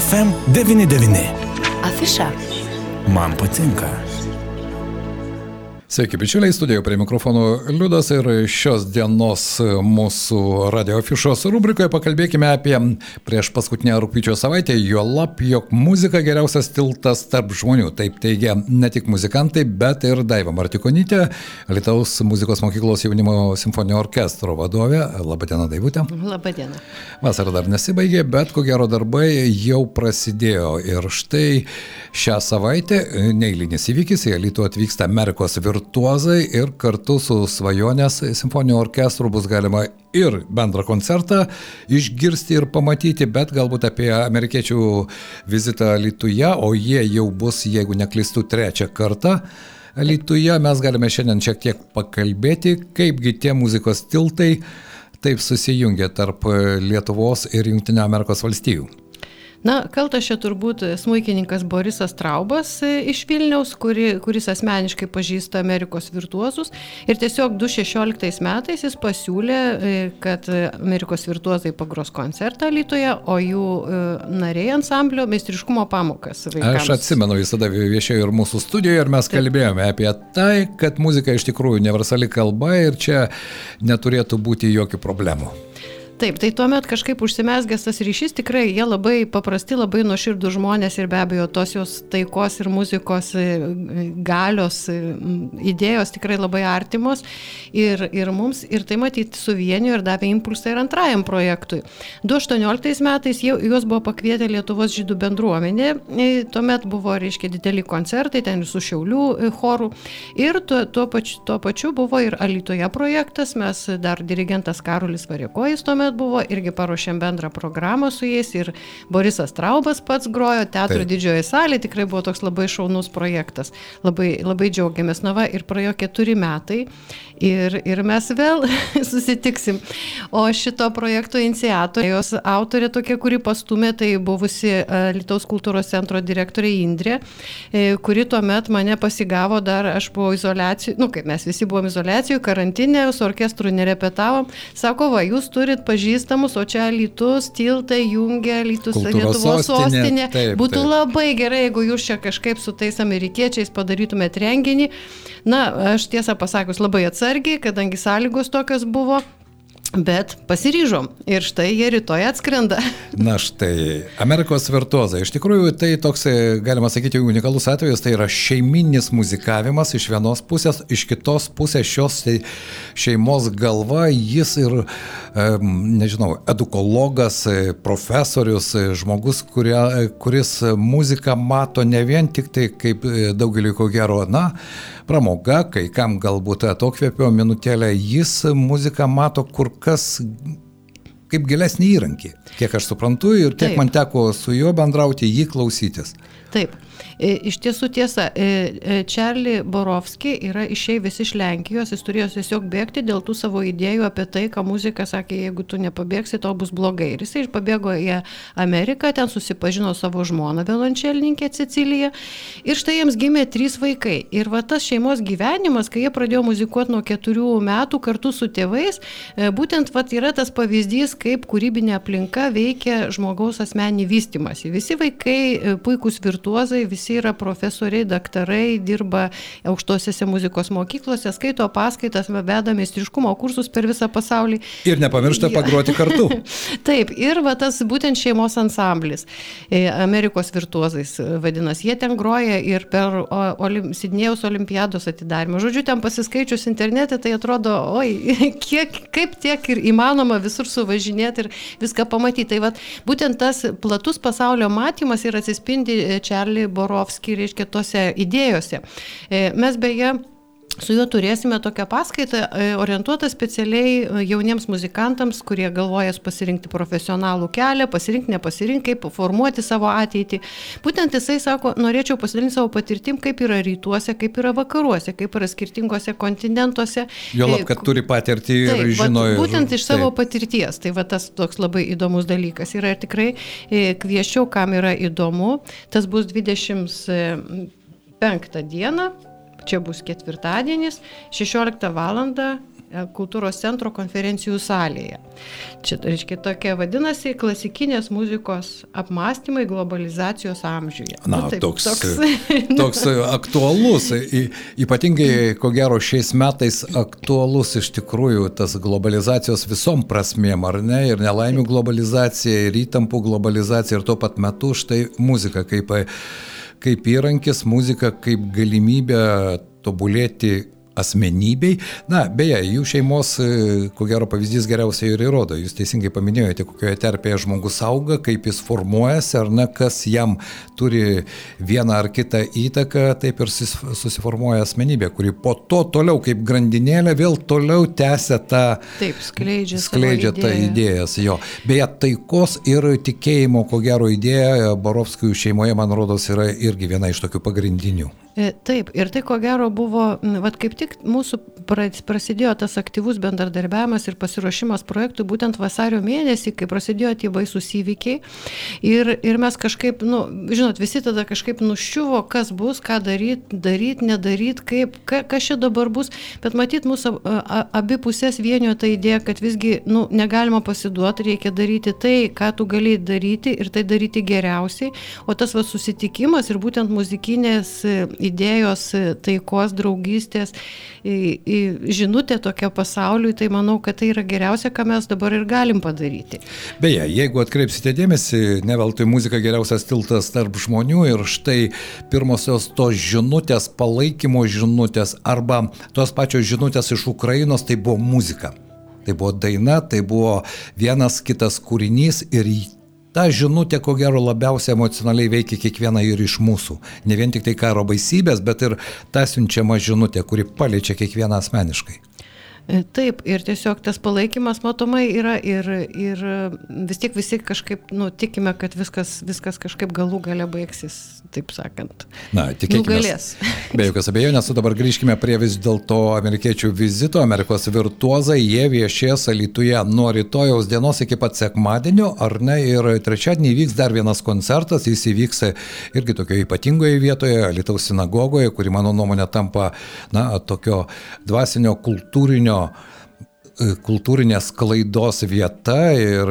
FM99. Afiša. Man patinka. Sveiki, bičiuliai, studijoje prie mikrofonų Liudas ir šios dienos mūsų radio afišos rubrikoje pakalbėkime apie prieš paskutinę rūpiučio savaitę, jo lab, jog muzika geriausias tiltas tarp žmonių. Taip teigia ne tik muzikantai, bet ir Daiva Martikonytė, Lietuvos muzikos mokyklos jaunimo simfoninio orkestro vadovė. Labadiena, Daivutė. Labadiena. Vasara dar nesibaigė, bet ko gero darbai jau prasidėjo. Ir štai šią savaitę neįlinis įvykis, į Lietuvą atvyksta Amerikos virtuvė virtuozai ir kartu su Svajonės simfoniniu orkestru bus galima ir bendrą koncertą išgirsti ir pamatyti, bet galbūt apie amerikiečių vizitą Lietuvoje, o jie jau bus, jeigu neklistų, trečią kartą. Lietuvoje mes galime šiandien šiek tiek pakalbėti, kaipgi tie muzikos tiltai taip susijungia tarp Lietuvos ir Junktinio Amerikos valstijų. Na, kaltas čia turbūt smūkininkas Borisas Traubas e, iš Vilniaus, kuri, kuris asmeniškai pažįsta Amerikos virtuozus. Ir tiesiog 2016 metais jis pasiūlė, e, kad Amerikos virtuozai pagros koncertą Lietuvoje, o jų e, nariai ansamblio meistriškumo pamokas. Vaikams. Aš atsimenu, jis tada viešėjo ir mūsų studijoje ir mes Taip. kalbėjome apie tai, kad muzika iš tikrųjų universali kalba ir čia neturėtų būti jokių problemų. Taip, tai tuomet kažkaip užsimesgęs tas ryšys, tikrai jie labai paprasti, labai nuoširdų žmonės ir be abejo tos jos taikos ir muzikos e, galios e, idėjos tikrai labai artimos ir, ir mums, ir tai matyti suvienio ir davė impulsą ir antrajam projektui. 2018 metais jau, juos buvo pakvietę Lietuvos žydų bendruomenė, e, tuomet buvo, reiškia, dideli koncertai, ten su Šiaulių chorų ir tuo, tuo, pačiu, tuo pačiu buvo ir Alitoje projektas, mes dar dirigentas Karolis Varėkojas tuomet tuomet buvo, irgi paruošėm bendrą programą su jais ir Borisas Traubas pats grojo teatro Taip. didžioji salė, tikrai buvo toks labai šaunus projektas. Labai, labai džiaugiamės. Na va, ir praėjo keturi metai ir, ir mes vėl susitiksim. O šito projekto iniciatorė, autorė tokia, kuri pastumė, tai buvusi e, Lietuvos kultūros centro direktorė Indrė, e, kuri tuomet mane pasigavo dar, aš buvau izolacijų, nu kaip mes visi buvom izolacijų, karantinė, su orkestru nerepetavom. Sako, va, jūs turit pažįstamus, o čia Lytus, tiltai jungia Lytus Lietuvos sostinė. sostinė. Taip, Būtų taip. labai gerai, jeigu jūs čia kažkaip su tais amerikiečiais padarytumėt renginį. Na, aš tiesą pasakius labai atsargiai, kadangi sąlygos tokios buvo. Bet pasiryžom ir štai jie rytoj atskrenda. Na štai, Amerikos virtuozai. Iš tikrųjų, tai toks, galima sakyti, unikalus atvejis, tai yra šeiminis muzikavimas iš vienos pusės, iš kitos pusės šios šeimos galva, jis ir, nežinau, edukologas, profesorius, žmogus, kurie, kuris muziką mato ne vien tik tai kaip daugeliu ko gero, na, pramoga, kai kam galbūt atokvėpio minutėlę, jis muziką mato kur kas kaip gilesnį įrankį, kiek aš suprantu ir kiek Taip. man teko su juo bendrauti, jį klausytis. Taip. E, iš tiesų tiesa, Čarli e, e, Borovski yra išėjęs iš Lenkijos, jis turėjo tiesiog bėgti dėl tų savo idėjų apie tai, ką muzika sakė, jeigu tu nepabėgsi, to bus blogai. Ir jisai pabėgo į Ameriką, ten susipažino savo žmoną violončelininkė Cecilija. Ir štai jiems gimė trys vaikai. Ir va tas šeimos gyvenimas, kai jie pradėjo muzikuoti nuo keturių metų kartu su tėvais, būtent va yra tas pavyzdys, kaip kūrybinė aplinka veikia žmogaus asmenį vystimąsi. Visi vaikai puikūs virtuozai, visi visi yra profesoriai, daktarai, dirba aukštosiose muzikos mokyklose, skaito paskaitas, veda meistriškumo kursus per visą pasaulį. Ir nepamiršta pagroti kartu. Taip, ir va tas būtent šeimos ansamblis, e, Amerikos virtuozais vadinasi, jie ten groja ir per olim, Sidnėjaus olimpiados atidarimą. Žodžiu, ten pasiskaičius internete, tai atrodo, oi, kiek, kaip tiek ir įmanoma visur suvažinėti ir viską pamatyti. Tai va, būtent tas platus pasaulio matymas ir atsispindi Čarli Boro Jodorowski, reiškia, tose idėjose. E, mes beje Su juo turėsime tokią paskaitą e, orientuotą specialiai e, jauniems muzikantams, kurie galvoja pasirinkti profesionalų kelią, pasirinkti, nepasirinkti, kaip formuoti savo ateitį. Būtent jisai sako, norėčiau pasidalinti savo patirtim, kaip yra rytuose, kaip yra vakaruose, kaip yra skirtingose kontinentuose. Jo lab, kad turi patirtį ir taip, žino. Ir, būtent iš savo taip. patirties. Tai va tas toks labai įdomus dalykas. Yra ir tikrai e, kvieščiau, kam yra įdomu. Tas bus 25 dieną Čia bus ketvirtadienis, 16 val. e, kultūros centro konferencijų salėje. Čia, tai reiškia, tokia vadinasi klasikinės muzikos apmąstymai globalizacijos amžiuje. Na, nu, taip, toks, toks... toks aktualus, ypatingai, ko gero, šiais metais aktualus iš tikrųjų tas globalizacijos visom prasmėm, ar ne, ir nelaimių globalizacija, ir įtampų globalizacija, ir tuo pat metu štai muzika kaip kaip įrankis, muzika kaip galimybė tobulėti asmenybei. Na, beje, jų šeimos, e, ko gero, pavyzdys geriausiai ir įrodo. Jūs teisingai paminėjote, kokioje terpėje žmogus auga, kaip jis formuojasi, ar ne, kas jam turi vieną ar kitą įtaką, taip ir susiformuoja asmenybė, kuri po to toliau kaip grandinėlė vėl toliau tęsia tą... Taip, skleidžia, skleidžia tą idėjas. Jo. Beje, taikos ir tikėjimo, ko gero, idėja Barovskijų šeimoje, man rodos, yra irgi viena iš tokių pagrindinių. E, taip, ir tai ko gero buvo, vad kaip tik mūsų prasidėjo tas aktyvus bendradarbiavimas ir pasiruošimas projektui būtent vasario mėnesį, kai prasidėjo tie baisūs įvykiai. Ir, ir mes kažkaip, nu, žinot, visi tada kažkaip nuščiuvo, kas bus, ką daryti, daryti, nedaryti, kaip, ka, kas čia dabar bus. Bet matyt, mūsų abi pusės vienio ta idėja, kad visgi, nu, negalima pasiduoti, reikia daryti tai, ką tu gali daryti ir tai daryti geriausiai. O tas va susitikimas ir būtent muzikinės idėjos taikos, draugystės, žinutė tokia pasauliui, tai manau, kad tai yra geriausia, ką mes dabar ir galim padaryti. Beje, jeigu atkreipsite dėmesį, ne veltui muzika geriausias tiltas tarp žmonių ir štai pirmosios tos žinutės, palaikymo žinutės arba tos pačios žinutės iš Ukrainos, tai buvo muzika. Tai buvo daina, tai buvo vienas kitas kūrinys ir Ta žinutė, ko gero, labiausiai emocionaliai veikia kiekvieną ir iš mūsų. Ne vien tik tai karo baisybės, bet ir ta siunčiama žinutė, kuri paliečia kiekvieną asmeniškai. E, taip, ir tiesiog tas palaikymas matomai yra ir, ir vis tiek visi kažkaip, nu, tikime, kad viskas, viskas kažkaip galų gale baigsis, taip sakant. Na, tikėkime. Be jokios abejonės, o dabar grįžkime prie vis dėlto amerikiečių vizito, Amerikos virtuozai, jie viešės Alituje nuo rytojaus dienos iki pat sekmadienio, ar ne, ir trečiadienį įvyks dar vienas koncertas, jis įvyks irgi tokioje ypatingoje vietoje, Alitaus sinagogoje, kuri mano nuomonė tampa, na, tokio dvasinio kultūrinio E, kultūrinės klaidos vieta ir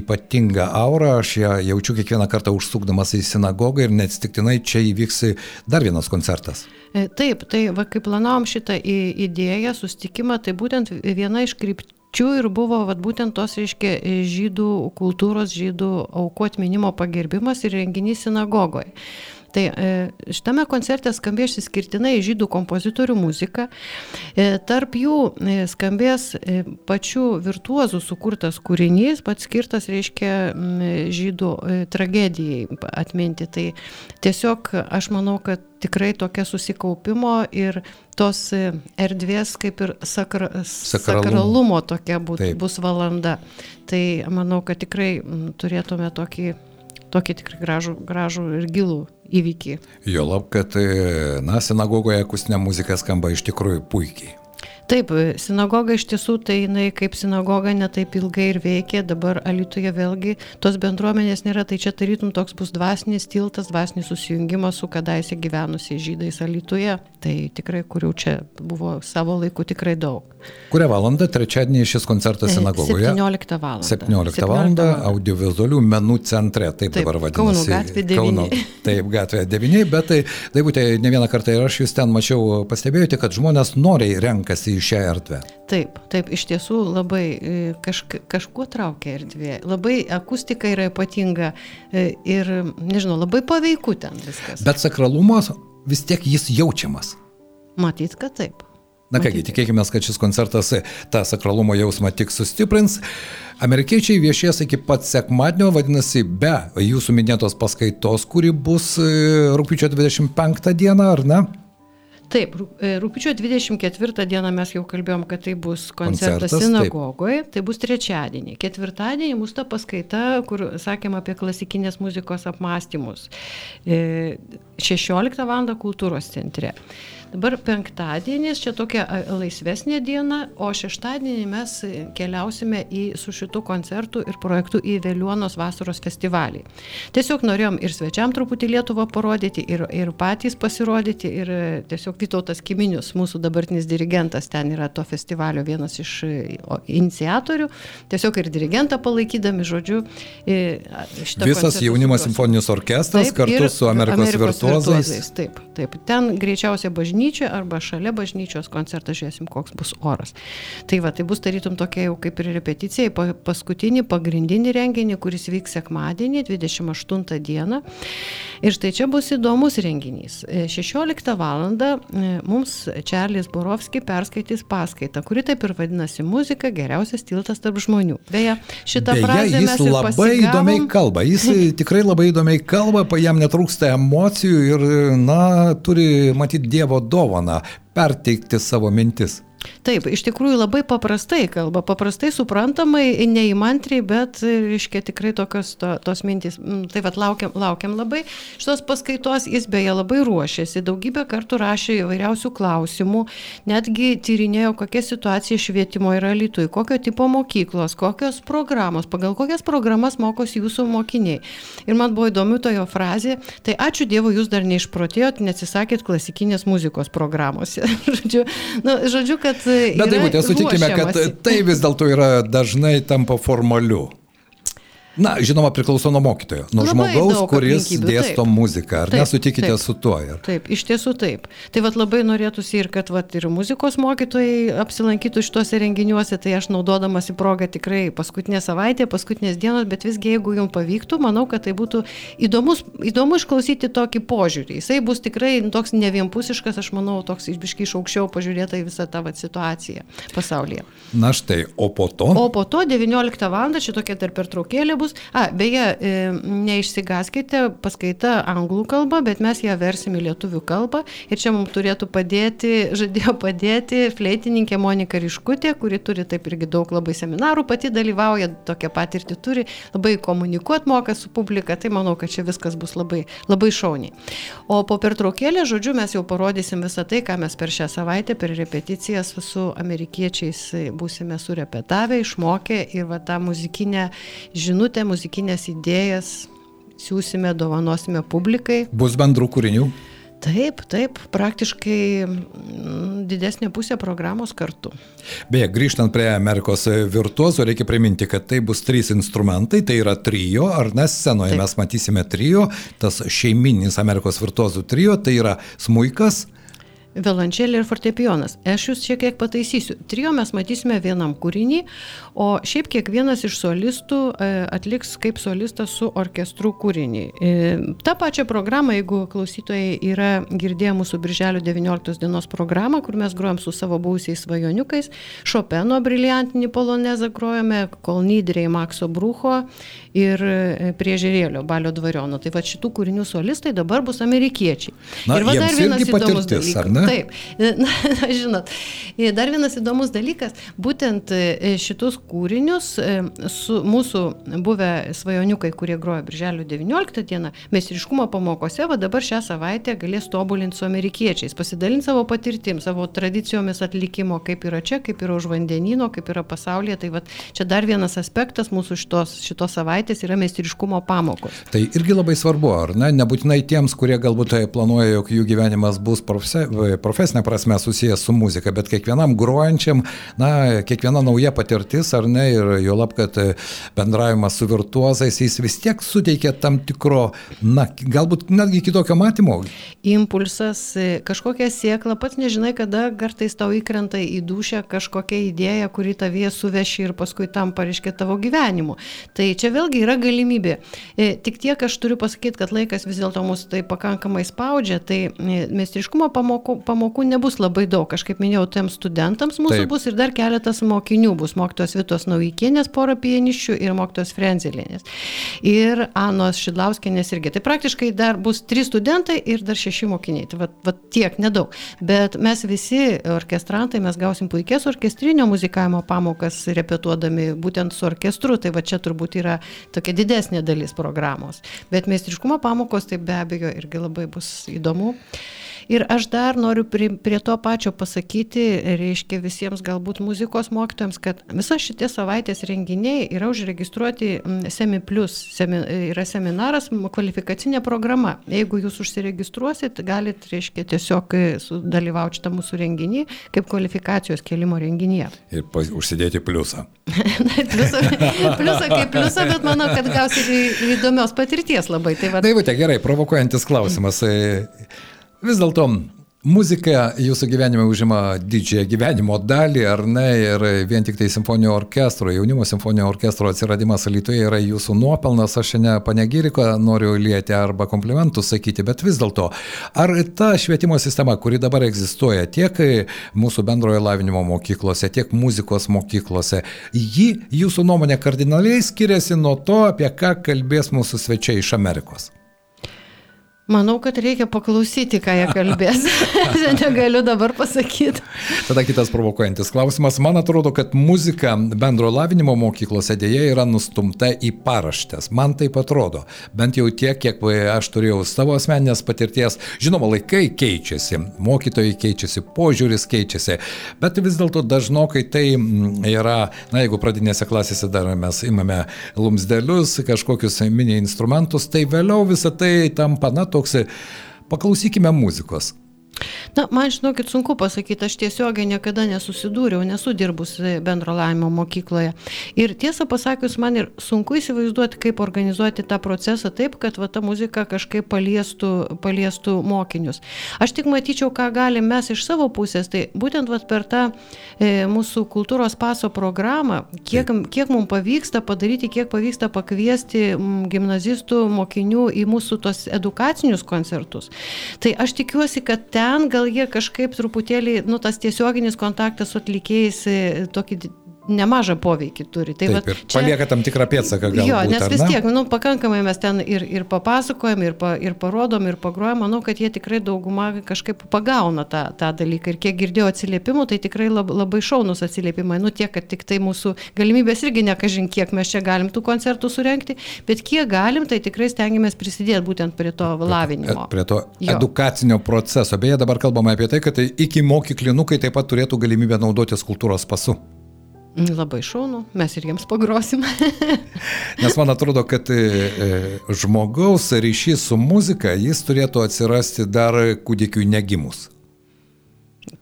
ypatinga aura. Aš ją jaučiu kiekvieną kartą užsukdamas į sinagogą ir neatsitiktinai čia įvyks dar vienas koncertas. E, taip, tai va, kai planavom šitą idėją, sustikimą, tai būtent viena iš krypčių Čia ir buvo vat, būtent tos, reiškia, žydų kultūros, žydų aukų atminimo pagerbimas ir renginys sinagogoje. Tai e, šitame koncerte skambės išskirtinai žydų kompozitorių muzika. E, tarp jų e, skambės pačių virtuozų sukurtas kūrinys, pats skirtas, reiškia, žydų tragedijai atminti. Tai tiesiog aš manau, kad tikrai tokia susikaupimo ir tos erdvės kaip ir sakra, sakralumo, sakralumo tokia būt, bus valanda. Tai manau, kad tikrai turėtume tokį tokį tikrai gražų, gražų ir gilų įvykį. Jo lab, kad, e, na, sinagogoje akustinė muzika skamba iš tikrųjų puikiai. Taip, sinagoga iš tiesų tai jinai kaip sinagoga netaip ilgai ir veikia, dabar Alitoje vėlgi tos bendruomenės nėra, tai čia tarytum toks bus dvasinis tiltas, dvasinis susijungimas su kadaise gyvenusiais žydais Alitoje, tai tikrai, kurių čia buvo savo laiku tikrai daug. Kurią valandą trečiadienį šis koncertas sinagogoje? 17 val. 17 val. audiovizualių menų centre, taip, taip dabar vadinasi. Kauno gatvė 9. Kauno, taip, gatvė 9, bet tai, tai būtent ne vieną kartą ir aš jūs ten mačiau, pastebėjote, kad žmonės noriai renkasi į šią erdvę. Taip, taip, iš tiesų labai e, kažk, kažkuo traukia erdvė. Labai akustika yra ypatinga e, ir, nežinau, labai paveiku ten viskas. Bet sakralumas vis tiek jis jaučiamas. Matyt, kad taip. Na kągi, tikėkime, kad šis koncertas tą sakralumo jausmą tik sustiprins. Amerikiečiai viešies iki pat sekmadienio, vadinasi, be jūsų minėtos paskaitos, kuri bus e, rūpiučio 25 dieną, ar ne? Taip, e, rūpiučio 24 dieną mes jau kalbėjom, kad tai bus koncertas, koncertas sinagogoje, tai bus trečiadienį. Ketvirtadienį mūsų ta paskaita, kur sakėm apie klasikinės muzikos apmąstymus. 16 e, val. kultūros centre. Dabar penktadienis, čia tokia laisvesnė diena, o šeštadienį mes keliausime į, su šitu koncertu ir projektu į Vėliuonos vasaros festivalį. Tiesiog norėjom ir svečiam truputį Lietuvą parodyti, ir, ir patys pasirodyti, ir e, tiesiog Vytautas Kiminius, mūsų dabartinis dirigentas, ten yra to festivalio vienas iš e, iniciatorių, tiesiog ir dirigentą palaikydami, žodžiu. e, Visas sugrosime. simfoninis orkestras Taip, kartu su Amerikos, virtuozais. Taip, taip. Ten greičiausiai bažnyčia arba šalia bažnyčios koncertas, žiūrėsim, koks bus oras. Tai va, tai bus tarytum tokia jau kaip ir repeticija, paskutinį pagrindinį renginį, kuris vyks sekmadienį, 28 dieną. Ir štai čia bus įdomus renginys. E, 16 val. mums Čarlis Borovski perskaitys paskaitą, kuri taip ir vadinasi muzika geriausias tiltas tarp žmonių. Beje, šitą Beje, frazę jis labai pasigavom. įdomiai kalba. Jis tikrai labai įdomiai kalba, pa- jam netrūksta emocijų ir, na, turi matyti Dievo dovaną perteikti savo mintis. Taip, iš tikrųjų labai paprastai kalba, paprastai suprantamai, neįmantriai, bet, reiškia, tikrai tokios to, tos mintys. Mm, Tai vad laukiam, laukiam labai. Šitos paskaitos jis beje labai ruošėsi, daugybę kartų rašė įvairiausių klausimų, netgi tyrinėjo, kokia situacija švietimo yra Lietuvai, kokio tipo mokyklos, kokios programos, pagal kokias programas mokosi jūsų mokiniai. Ir man buvo įdomi to jo frazė, tai ačiū Dievui, jūs dar neišprotėjot, neatsisakėt klasikinės muzikos programuose. žodžiu, nu, žodžiu, kad... Bet tai būtent sutikime, kad tai vis dėlto yra dažnai tampa formaliu. Na, žinoma, priklauso nuo mokytojo, nuo Labai žmogaus, kuris dėsto taip. muziką. Ar Taip, nesutikite taip. su tuo? Ir... Taip, iš tiesų taip. Tai vad labai norėtųsi ir kad vat, ir muzikos mokytojai apsilankytų šituose renginiuose, tai aš naudodamas į progą tikrai paskutinė savaitė, paskutinės dienos, bet visgi jeigu jums pavyktų, manau, kad tai būtų įdomus, įdomu išklausyti tokį požiūrį. Jisai bus tikrai toks ne vienpusiškas, aš manau, toks išbiškai iš aukščiau pažiūrėta į visą tą vat, situaciją pasaulyje. Na štai, o po to. O po to 19 val. čia tokia dar pertraukėlė bus. A, beje, e, neišsigaskite, paskaita anglų kalba, bet mes ją versim į lietuvių kalbą. Ir čia mums turėtų padėti, žadėjo padėti fleitininkė Monika Riškutė, kuri turi taip irgi daug labai seminarų, pati dalyvauja, tokią patirtį turi, labai komunikuot moka su publika, tai manau, kad čia viskas bus labai, labai šauniai. O po pertraukėlę, žodžiu, mes jau parodysim visą tai, ką mes per šią savaitę, per repeticijas su amerikiečiais būsime surepetavę, išmokę ir va tą muzikinę žinutę, muzikinės idėjas siūsime, dovanosime publikai. Bus bendrų kūrinių. Taip, taip, praktiškai mm, didesnė pusė programos kartu. Beje, grįžtant prie Amerikos virtuozų, reikia priminti, kad tai bus trys instrumentai, tai yra trijo, ar ne scenoje Taip. mes matysime trijo, tas šeiminis Amerikos virtuozų trijo, tai yra smuikas, Violončelė ir fortepijonas. Aš jūs šiek tiek pataisysiu. Trijo mes matysime vienam kūrinį, o šiaip kiekvienas iš solistų e, atliks kaip solistas su orkestru kūrinį. E, Ta pačia programa, jeigu klausytojai yra girdėję mūsų Birželio 19 dienos programą, kur mes grojom su savo buvusiais svajoniukais, Šopeno briliantinį polonezą grojame, Kolnydriai Makso Brucho ir e, Priežerėlio Balio Dvariono. Tai va šitų kūrinių solistai dabar bus amerikiečiai. Na, ir va dar vienas įdomus dalykas. Ne? Taip, na, na, žinot, e, dar vienas įdomus dalykas, būtent e, šitus kūrinius e, su mūsų buvę svajoniukai, kurie groja Birželio 19 dieną, meistriškumo pamokose, va dabar šią savaitę galės tobulinti su amerikiečiais, pasidalinti savo patirtim, savo tradicijomis atlikimo, kaip yra čia, kaip yra už vandenino, kaip yra pasaulyje. Tai va čia dar vienas aspektas mūsų šitos, šitos savaitės yra meistriškumo pamokos. Tai irgi labai svarbu, ar ne? Nebūtinai tiems, kurie galbūt tai planuoja, jog jų gyvenimas bus profse, profesinė prasme susijęs su muzika, bet kiekvienam grojančiam, na, kiekviena nauja patirtis, ar ne, ir jo lab, kad e, bendravimas su virtuozais, jis vis tiek suteikia tam tikro, na, galbūt netgi kitokio matymo. impulsas, e, kažkokia sėkla, pats nežinai, kada kartais tau įkrenta į dušę kažkokia idėja, kuri tavie suveši ir paskui tam pareiškia tavo gyvenimu. Tai čia vėlgi yra galimybė. E, Tik tiek aš turiu pasakyti, kad laikas vis dėlto mus tai pakankamai spaudžia, tai meistriškumo pamokų, pamokų nebus labai daug. Aš kaip minėjau, tiems studentams mūsų Taip. bus ir dar keletas mokinių. Bus mokytos Vitos Naujikienės pora pieniščių ir mokytos Frenzelinės. Ir Anos Šidlauskienės irgi. Tai praktiškai dar bus trys studentai ir dar šeši mokiniai. Tai va, va tiek, nedaug. Bet mes visi orkestrantai, mes gausim puikias orkestrinio muzikavimo pamokas repetuodami būtent su orkestru. Tai va čia turbūt yra tokia didesnė dalis programos. Bet meistriškumo pamokos tai be abejo irgi labai bus įdomu. Ir aš dar noriu prie, prie to pačio pasakyti, reiškia visiems galbūt muzikos mokytojams, kad visa šitie savaitės renginiai yra užregistruoti Semi Plus, semi, yra seminaras, kvalifikacinė programa. Jeigu jūs užsiregistruosit, galit, reiškia, tiesiog dalyvauti šitą mūsų renginį kaip kvalifikacijos kelimo renginyje. Ir užsidėti pliusą. pliusą, pliusą kaip pliusą, bet manau, kad gausit įdomios patirties labai. Tai va. Daivutė, gerai, provokuojantis klausimas. Vis dėlto Muzika jūsų gyvenime užima didžiąją gyvenimo dalį, ar ne? Ir vien tik tai simfoninio orkestro, jaunimo simfoninio orkestro atsiradimas Lietuvoje yra jūsų nuopelnas. Aš ne panegiriką noriu lieti arba komplimentus sakyti, bet vis dėlto, ar ta švietimo sistema, kuri dabar egzistuoja tiek mūsų bendrojo lavinimo mokyklose, tiek muzikos mokyklose, ji jūsų nuomonė kardinaliai skiriasi nuo to, apie ką kalbės mūsų svečiai iš Amerikos? Manau, kad reikia paklausyti, ką jie kalbės. Negaliu dabar pasakyti. Tada kitas provokuojantis klausimas. Man atrodo, kad muzika bendro lavinimo mokyklose dėja yra nustumta į paraštės. Man taip atrodo. Bent jau tiek, kiek aš turėjau savo asmeninės patirties. Žinoma, laikai keičiasi, mokytojai keičiasi, požiūris keičiasi. Bet vis dėlto dažnokai tai mm, yra, na jeigu pradinėse klasėse dar mes imame lumsdelius, kažkokius mini instrumentus, tai vėliau visą tai tampa, na, to toks, paklausykime muzikos. Na, man žinokit, sunku pasakyti, aš tiesiogiai niekada nesusidūriau, nesu dirbus bendro laimimo mokykloje. Ir tiesą pasakius, man ir sunku įsivaizduoti, kaip organizuoti tą procesą taip, kad va, ta muzika kažkaip paliestų, paliestų mokinius. Aš tik matyčiau, ką galim mes iš savo pusės, tai būtent va, per tą e, mūsų kultūros paso programą, kiek, kiek mums pavyksta padaryti, kiek pavyksta pakviesti gimnazistų, mokinių į mūsų tos edukacinius koncertus. Tai aš tikiuosi, kad ten ten gal jie kažkaip truputėlį, nu, tas tiesioginis kontaktas su atlikėjais e, tokį nemažą poveikį turi. Tai Taip, va, čia, palieka tam tikrą pėdsaką galbūt. Jo, nes vis tiek, nu, pakankamai mes ten ir, ir papasakojam, ir, pa, ir parodom, ir pagrojam, manau, kad jie tikrai dauguma kažkaip pagauna tą, tą dalyką. Ir kiek girdėjau atsiliepimų, tai tikrai lab, labai šaunus atsiliepimai. Nu tiek, kad tik tai mūsų galimybės irgi nekažin, kiek mes čia galim tų koncertų surenkti, bet kiek galim, tai tikrai stengiamės prisidėti būtent prie to lavinimo. Prie to jo. edukacinio proceso. Beje, dabar kalbame apie tai, kad tai iki mokyklinukai taip pat turėtų galimybę naudotis kultūros pasu. Labai šaunu, mes ir jiems pagrosim. Nes man atrodo, kad e, e, žmogaus ryšys su muzika, jis turėtų atsirasti dar kūdikiui negimus.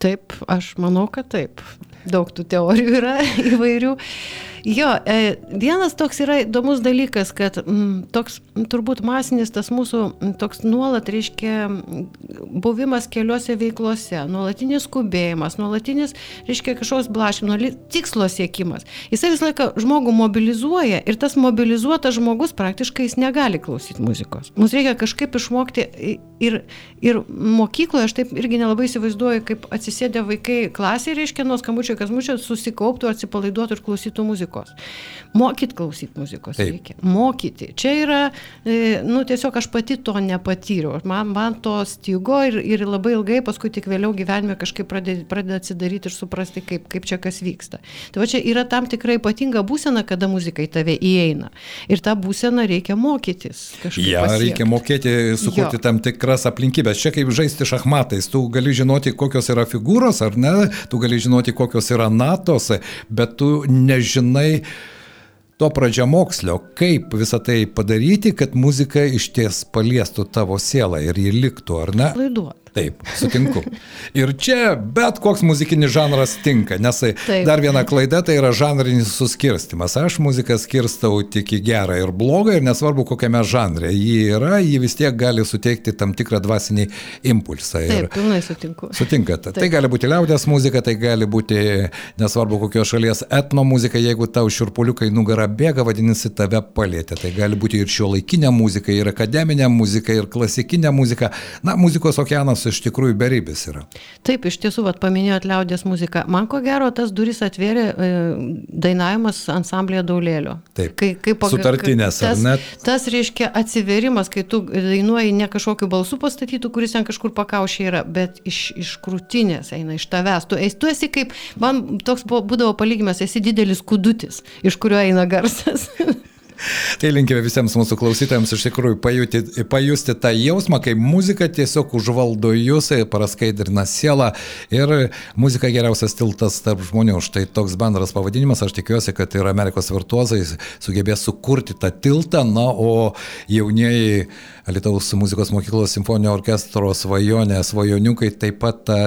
Taip, aš manau, kad taip. Daug tų teorijų yra įvairių. Jo, e, vienas toks yra įdomus dalykas, kad mm, toks m, turbūt masinis tas mūsų mm, toks nuolat reiškia buvimas keliose veiklose, nuolatinis skubėjimas, nuolatinis, reiškia kažkoks blaškimas, tikslo siekimas. Jisai visą laiką žmogų mobilizuoja ir tas mobilizuotas žmogus praktiškai jis negali klausyti muzikos. Mums reikia kažkaip išmokti ir, ir mokykloje, aš taip irgi nelabai įsivaizduoju, kaip atsisėdė vaikai klasėje, reiškia nuo skambučio, kas mūčio susikauptų, atsipalaiduotų ir klausytų muzikos muzikos. Mokyt klausyti muzikos Taip. reikia. Mokyti. Čia yra, e, nu tiesiog aš pati to nepatyriau. Man, man to stygo ir, ir labai ilgai, paskui tik vėliau gyvenime kažkaip pradeda atsidaryti ir suprasti, kaip, kaip čia kas vyksta. Tai va čia yra tam tikrai ypatinga būsena, kada muzika į tave įeina. Ir tą būseną reikia mokytis. Ja, pasiekti. reikia mokėti sukurti jo. tam tikras aplinkybės. Čia kaip žaisti šachmatais. Tu gali žinoti, kokios yra figūros ar ne, tu gali žinoti, kokios yra natos, bet tu nežinai žinai to pradžiamokslio, kaip visą tai padaryti, kad muzika iš ties paliestų tavo sielą ir ji liktų, ar ne? Laiduot. Taip, sutinku. Ir čia bet koks muzikinis žanras tinka, nes Taip. dar viena klaida tai yra žanrinis suskirstimas. Aš muziką skirstau tik į gerą ir blogą ir nesvarbu kokiame žanre ji yra, ji vis tiek gali suteikti tam tikrą dvasinį impulsą. Ir Taip, pilnai sutinku. Sutinkat. Taip. Tai gali būti liaudės muzika, tai gali būti nesvarbu kokios šalies etno muzika, jeigu tau širpuliukai nugarą bėga, vadinasi, tave palėtė. Tai gali būti ir šio laikinė muzika, ir akademinė muzika, ir klasikinė muzika. Na, muzikos okeanas iš tikrųjų beribis yra. Taip, iš tiesų, vat, paminėjot liaudės muziką. Man ko gero tas duris atvėrė e, dainavimas ansamblėje Daulėlio. Taip. Kai, kaip, Sutartinės, tas, ar net? Tas reiškia atsiverimas, kai tu dainuoji ne kažkokiu balsu pastatytų, kuris ten kažkur pakaušiai yra, bet iš, iš krūtinės eina, iš tavęs. Tu, tu esi kaip, man toks būdavo palygimas, esi didelis kudutis, iš kurio eina garsas. Tai linkime visiems mūsų klausytojams iš tikrųjų pajuti, pajusti tą jausmą, kai muzika tiesiog užvaldo jūs, praskaidrina sielą ir muzika geriausias tiltas tarp žmonių. Štai toks bendras pavadinimas, aš tikiuosi, kad ir Amerikos virtuozai sugebės sukurti tą tiltą, na, o jaunieji Alitaus muzikos mokyklos simfoninio orkestro svajonė, svajoniukai taip pat tą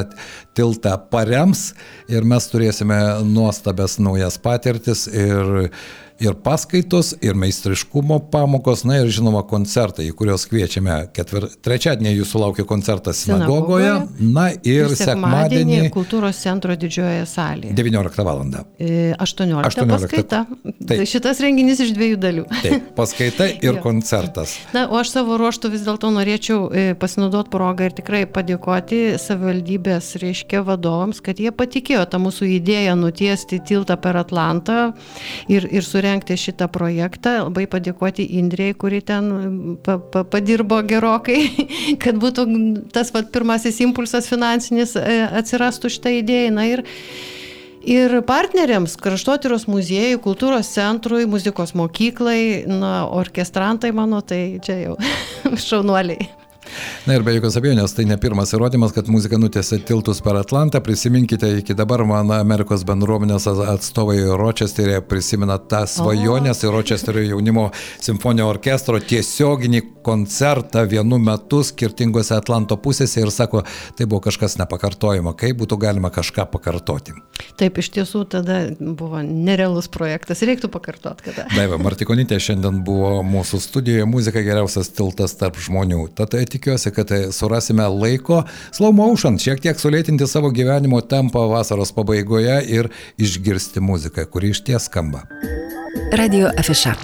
tiltą parems ir mes turėsime nuostabės naujas patirtis ir ir paskaitos, ir meistriškumo pamokos, na ir žinoma koncertai, į kuriuos kviečiame. Ketvir... Trečiadienį jūsų laukia koncertas sinagogoje, na ir, ir sekmadienį kultūros centro didžiojoje salėje. 19 val. 18, 18 paskaita. Taip. Šitas renginys iš dviejų dalių. Taip, paskaita ir koncertas. Na, o aš savo ruoštų vis dėlto norėčiau e, pasinaudoti progą ir tikrai padėkoti savivaldybės, reiškia, vadovams, kad jie patikėjo tą mūsų idėją nutiesti tiltą per Atlantą ir, ir surengti rengti šitą projektą, labai padėkoti Indrijai, kuri ten pa, pa, padirbo gerokai, kad būtų tas vat, pirmasis impulsas finansinis e, atsirastų šitą idėją. Na, ir, Ir partneriams, kraštotyros muziejui, kultūros centrui, muzikos mokyklai, na, orkestrantai mano, tai čia jau šaunuoliai. Na ir be jokios abejonės, tai ne pirmas įrodymas, kad muzika nutėsi tiltus per Atlantą. Prisiminkite, iki dabar man Amerikos bendruomenės atstovai Rochesterėje prisimena tą svajonės ir Rochesterio jaunimo simfoninio orkestro tiesioginį koncertą vienu metu skirtingose Atlanto pusėse ir sako, tai buvo kažkas nepakartojimo, kaip būtų galima kažką pakartoti. Taip, iš tiesų tada buvo nerealus projektas, reiktų pakartoti kada. Daiva Martikonytė šiandien buvo mūsų studijoje, muzika geriausias tiltas tarp žmonių. Tad tikiuosi, kad surasime laiko slow motion, šiek tiek sulėtinti savo gyvenimo tempą vasaros pabaigoje ir išgirsti muziką, kuri iš ties skamba. Radio Afiša.